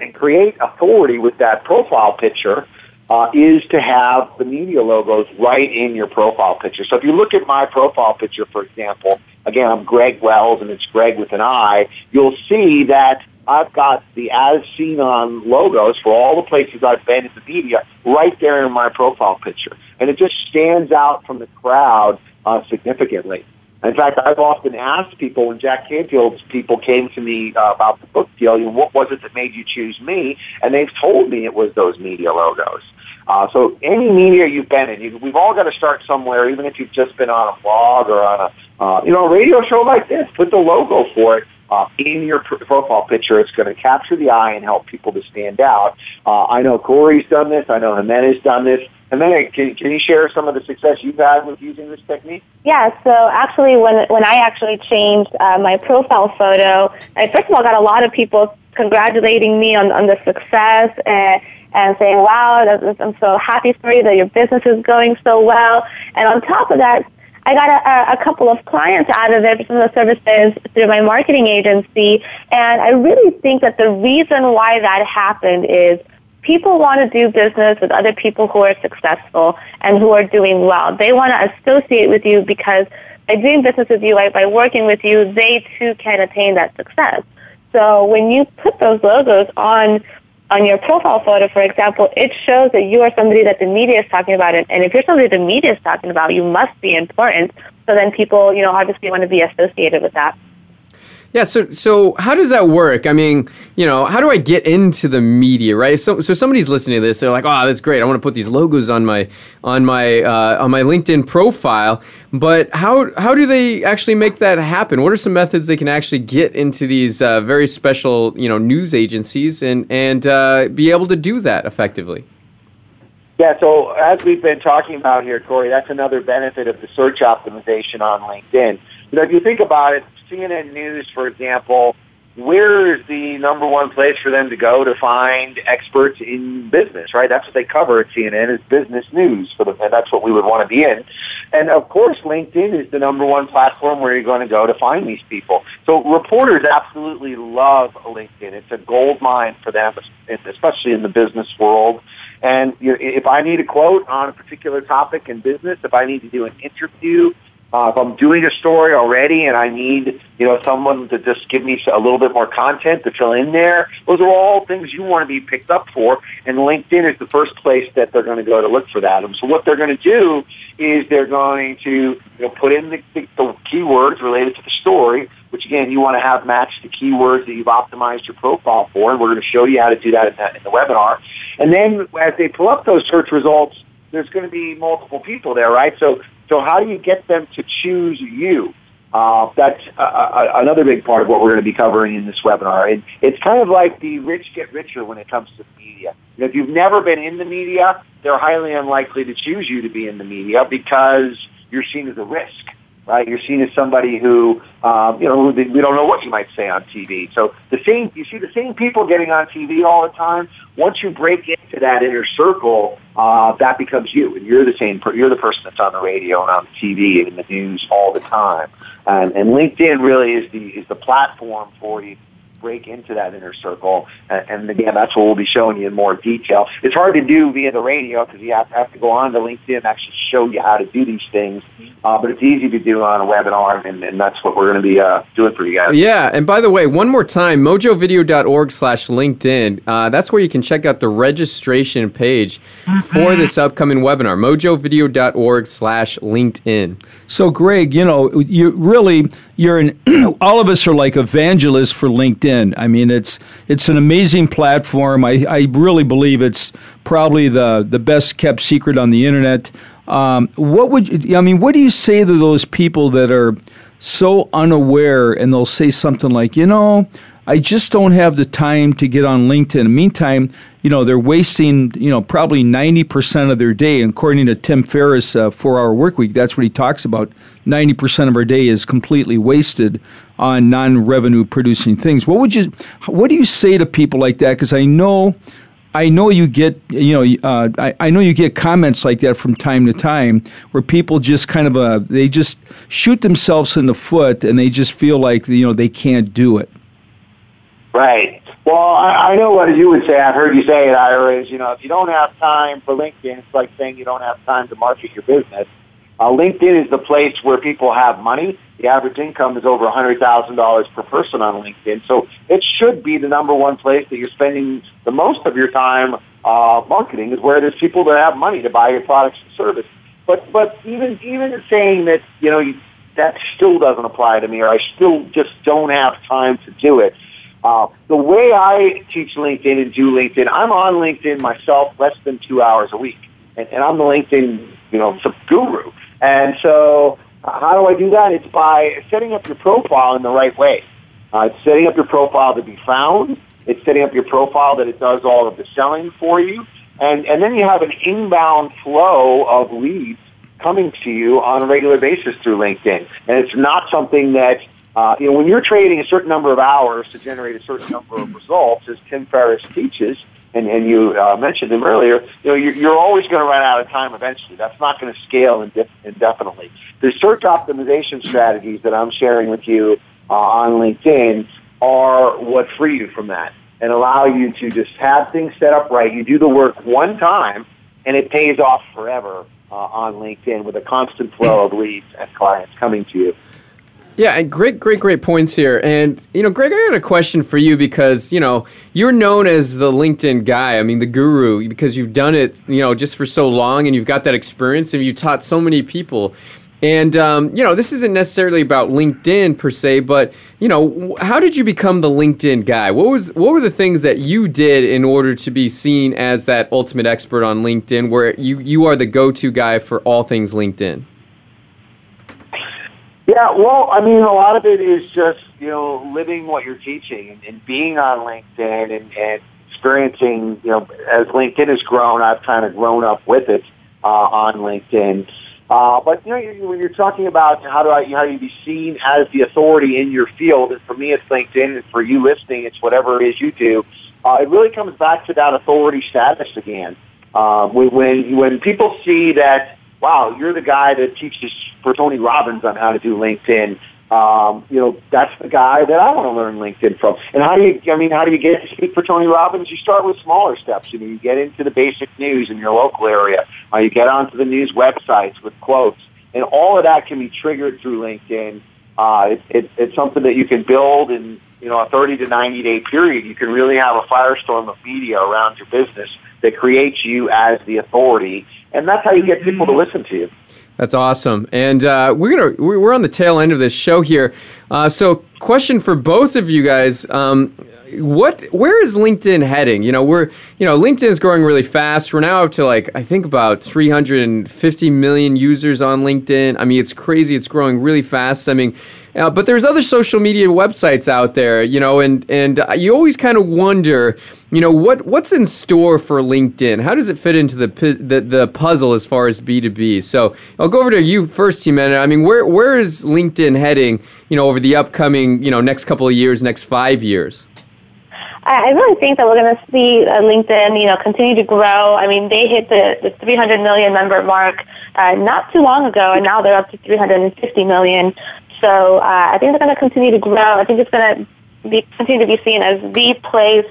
and create authority with that profile picture uh, is to have the media logos right in your profile picture. So if you look at my profile picture, for example, again, I'm Greg Wells and it's Greg with an I, you'll see that I've got the as seen on logos for all the places I've been in the media right there in my profile picture. And it just stands out from the crowd uh, significantly. In fact, I've often asked people when Jack Canfield's people came to me uh, about the book deal, you know, what was it that made you choose me? And they've told me it was those media logos. Uh, so any media you've been in, you, we've all got to start somewhere, even if you've just been on a blog or on a, uh, you know, a radio show like this. Put the logo for it uh, in your pr- profile picture. It's going to capture the eye and help people to stand out. Uh, I know Corey's done this. I know Jimena's done this. And then can, can you share some of the success you've had with using this technique? Yeah, so actually when, when I actually changed uh, my profile photo, I first of all got a lot of people congratulating me on, on the success and, and saying, wow, I'm so happy for you that your business is going so well. And on top of that, I got a, a couple of clients out of it from the services through my marketing agency. And I really think that the reason why that happened is people want to do business with other people who are successful and who are doing well. They want to associate with you because by doing business with you, by, by working with you, they too can attain that success. So when you put those logos on on your profile photo, for example, it shows that you are somebody that the media is talking about. And if you're somebody the media is talking about, you must be important. So then people, you know, obviously want to be associated with that. Yeah, so so how does that work? I mean, you know, how do I get into the media, right? So so somebody's listening to this, they're like, "Oh, that's great. I want to put these logos on my on my uh, on my LinkedIn profile." But how how do they actually make that happen? What are some methods they can actually get into these uh, very special, you know, news agencies and and uh, be able to do that effectively? Yeah, so as we've been talking about here, Corey, that's another benefit of the search optimization on LinkedIn. You know, if you think about it, CNN News, for example, where is the number one place for them to go to find experts in business, right? That's what they cover at CNN is business news for them, and that's what we would want to be in. And of course, LinkedIn is the number one platform where you're going to go to find these people. So reporters absolutely love LinkedIn. It's a gold mine for them, especially in the business world. And if I need a quote on a particular topic in business, if I need to do an interview, uh, if I'm doing a story already and I need, you know, someone to just give me a little bit more content to fill in there, those are all things you want to be picked up for. And LinkedIn is the first place that they're going to go to look for that. And so what they're going to do is they're going to, you know, put in the, the, the keywords related to the story, which again, you want to have match the keywords that you've optimized your profile for. And we're going to show you how to do that in, that in the webinar. And then as they pull up those search results, there's going to be multiple people there, right? So so how do you get them to choose you? Uh, that's uh, uh, another big part of what we're going to be covering in this webinar. And it's kind of like the rich get richer when it comes to the media. If you've never been in the media, they're highly unlikely to choose you to be in the media because you're seen as a risk right? You're seen as somebody who, um, you know, we don't know what you might say on TV. So the same, you see the same people getting on TV all the time. Once you break into that inner circle, uh, that becomes you, and you're the same. You're the person that's on the radio and on TV and in the news all the time. And, and LinkedIn really is the is the platform for you break into that inner circle. And, and again, that's what we'll be showing you in more detail. It's hard to do via the radio because you have to, have to go on to LinkedIn and actually show you how to do these things. Uh, but it's easy to do on a webinar, and, and that's what we're going to be uh, doing for you guys. Yeah, and by the way, one more time, mojovideo.org slash LinkedIn. Uh, that's where you can check out the registration page mm-hmm. for this upcoming webinar, mojovideo.org slash LinkedIn. So, Greg, you know, you really, you're an, all of us are like evangelists for LinkedIn. I mean, it's it's an amazing platform. I, I really believe it's probably the, the best kept secret on the internet. Um, what would you, I mean? What do you say to those people that are so unaware and they'll say something like, you know, I just don't have the time to get on LinkedIn. In the meantime, you know, they're wasting, you know, probably 90% of their day. According to Tim Ferriss, uh, Four Hour Work Week, that's what he talks about. 90% of our day is completely wasted on non revenue producing things. What would you, what do you say to people like that? Because I know I know you get you know uh, I, I know you get comments like that from time to time where people just kind of uh, they just shoot themselves in the foot and they just feel like you know they can't do it. Right. Well, I, I know what you would say. I've heard you say it, Ira. Is you know if you don't have time for LinkedIn, it's like saying you don't have time to market your business. Uh, LinkedIn is the place where people have money. The average income is over $100,000 per person on LinkedIn. So it should be the number one place that you're spending the most of your time uh, marketing is where there's people that have money to buy your products and service. But, but even, even saying that, you know, you, that still doesn't apply to me or I still just don't have time to do it. Uh, the way I teach LinkedIn and do LinkedIn, I'm on LinkedIn myself less than two hours a week. And, and I'm the LinkedIn, you know, guru. And so how do I do that? It's by setting up your profile in the right way. Uh, it's setting up your profile to be found. It's setting up your profile that it does all of the selling for you. and and then you have an inbound flow of leads coming to you on a regular basis through LinkedIn, and it's not something that uh, you know, when you're trading a certain number of hours to generate a certain number of results, as Tim Ferriss teaches, and, and you uh, mentioned them earlier, you know, you're, you're always going to run out of time eventually. That's not going to scale indefinitely. The search optimization strategies that I'm sharing with you uh, on LinkedIn are what free you from that and allow you to just have things set up right. You do the work one time, and it pays off forever uh, on LinkedIn with a constant flow of leads and clients coming to you. Yeah, great, great, great points here. And, you know, Greg, I got a question for you because, you know, you're known as the LinkedIn guy. I mean, the guru, because you've done it, you know, just for so long and you've got that experience and you've taught so many people. And, um, you know, this isn't necessarily about LinkedIn per se, but, you know, how did you become the LinkedIn guy? What, was, what were the things that you did in order to be seen as that ultimate expert on LinkedIn where you, you are the go to guy for all things LinkedIn? Yeah, well, I mean, a lot of it is just you know living what you're teaching and, and being on LinkedIn and, and experiencing. You know, as LinkedIn has grown, I've kind of grown up with it uh, on LinkedIn. Uh, but you know, when you're talking about how do I, how do you be seen as the authority in your field, and for me, it's LinkedIn, and for you listening, it's whatever it is you do. Uh, it really comes back to that authority status again. Uh, when when people see that wow, you're the guy that teaches for Tony Robbins on how to do LinkedIn. Um, you know, that's the guy that I want to learn LinkedIn from. And how do you, I mean, how do you get to speak for Tony Robbins? You start with smaller steps. You know, you get into the basic news in your local area. Uh, you get onto the news websites with quotes. And all of that can be triggered through LinkedIn. Uh, it, it, it's something that you can build in, you know, a 30 to 90 day period. You can really have a firestorm of media around your business that creates you as the authority and that's how you get people to listen to you. That's awesome, and uh, we're gonna we're on the tail end of this show here. Uh, so, question for both of you guys: um, What where is LinkedIn heading? You know, we're you know LinkedIn is growing really fast. We're now up to like I think about 350 million users on LinkedIn. I mean, it's crazy. It's growing really fast. I mean, uh, but there's other social media websites out there, you know, and and you always kind of wonder, you know, what what's in store for LinkedIn? How does it fit into the the, the puzzle as far as B two B? So I'll go over to you first, Jimena. I mean, where where is LinkedIn heading? You know, over the upcoming you know next couple of years, next five years. I really think that we're going to see uh, LinkedIn, you know, continue to grow. I mean, they hit the, the 300 million member mark uh, not too long ago, and now they're up to 350 million. So uh, I think they're going to continue to grow. I think it's going to be, continue to be seen as the place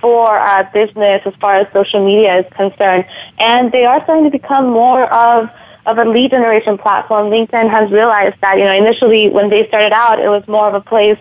for uh, business as far as social media is concerned. And they are starting to become more of of a lead generation platform. LinkedIn has realized that, you know, initially when they started out, it was more of a place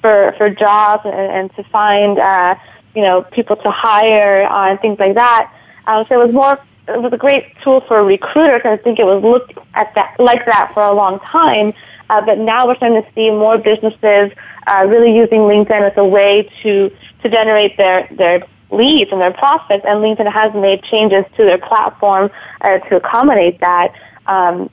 for, for jobs and, and to find, uh, you know, people to hire uh, and things like that. Um, so it was more, it was a great tool for a recruiter because I think it was looked at that, like that for a long time. Uh, but now we're starting to see more businesses uh, really using LinkedIn as a way to to generate their their leads and their prospects. And LinkedIn has made changes to their platform uh, to accommodate that. Um,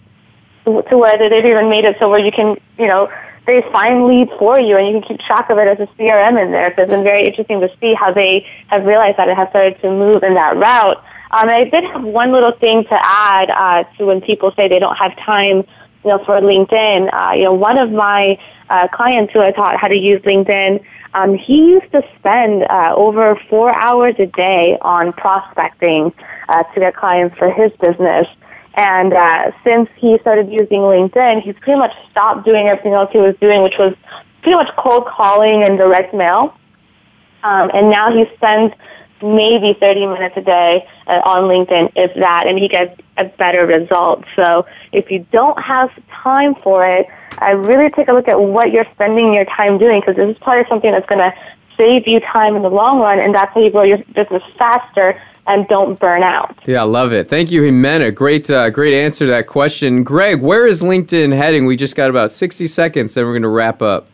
to where they've even made it so where you can, you know, they find leads for you and you can keep track of it as a CRM in there. So it's been very interesting to see how they have realized that it has started to move in that route. Um, I did have one little thing to add uh, to when people say they don't have time you know, for LinkedIn. Uh, you know, one of my uh, clients who I taught how to use LinkedIn, um, he used to spend uh, over four hours a day on prospecting uh, to get clients for his business. And uh, since he started using LinkedIn, he's pretty much stopped doing everything else he was doing, which was pretty much cold calling and direct mail. Um, and now he spends maybe 30 minutes a day uh, on LinkedIn, if that, and he gets a better result. So if you don't have time for it, I really take a look at what you're spending your time doing because this is probably something that's going to save you time in the long run, and that's how you grow your business faster and don't burn out. Yeah, I love it. Thank you, Jimena. Great, uh, great answer to that question. Greg, where is LinkedIn heading? We just got about 60 seconds, then we're going to wrap up.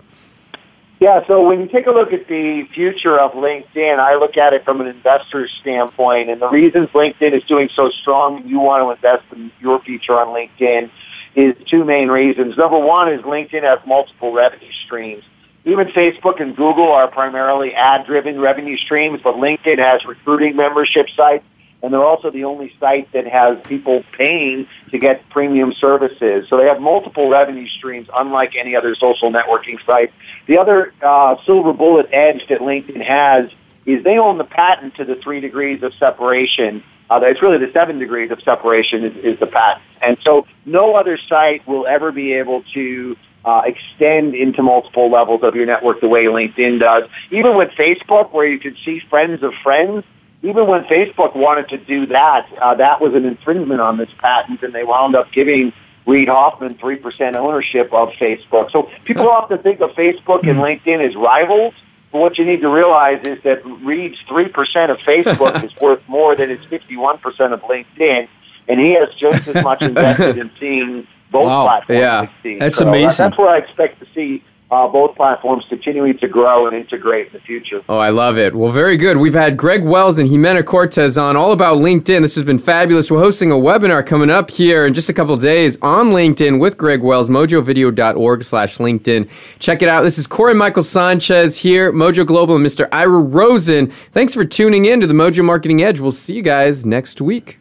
Yeah, so when you take a look at the future of LinkedIn, I look at it from an investor's standpoint, and the reasons LinkedIn is doing so strong and you want to invest in your future on LinkedIn is two main reasons. Number one is LinkedIn has multiple revenue streams. Even Facebook and Google are primarily ad-driven revenue streams, but LinkedIn has recruiting membership sites, and they're also the only site that has people paying to get premium services. So they have multiple revenue streams, unlike any other social networking site. The other uh, silver bullet edge that LinkedIn has is they own the patent to the three degrees of separation. Uh, it's really the seven degrees of separation is, is the patent. And so no other site will ever be able to uh, extend into multiple levels of your network the way LinkedIn does. Even with Facebook, where you can see friends of friends, even when Facebook wanted to do that, uh, that was an infringement on this patent, and they wound up giving Reid Hoffman 3% ownership of Facebook. So people often think of Facebook and LinkedIn as rivals, but what you need to realize is that Reid's 3% of Facebook is worth more than his 51% of LinkedIn, and he has just as much invested in seeing both wow. platforms yeah. succeed. That's so amazing. That's where I expect to see uh, both platforms continuing to grow and integrate in the future. Oh, I love it. Well, very good. We've had Greg Wells and Jimena Cortez on all about LinkedIn. This has been fabulous. We're hosting a webinar coming up here in just a couple days on LinkedIn with Greg Wells, mojovideo.org slash LinkedIn. Check it out. This is Corey Michael Sanchez here, Mojo Global, and Mr. Ira Rosen. Thanks for tuning in to the Mojo Marketing Edge. We'll see you guys next week.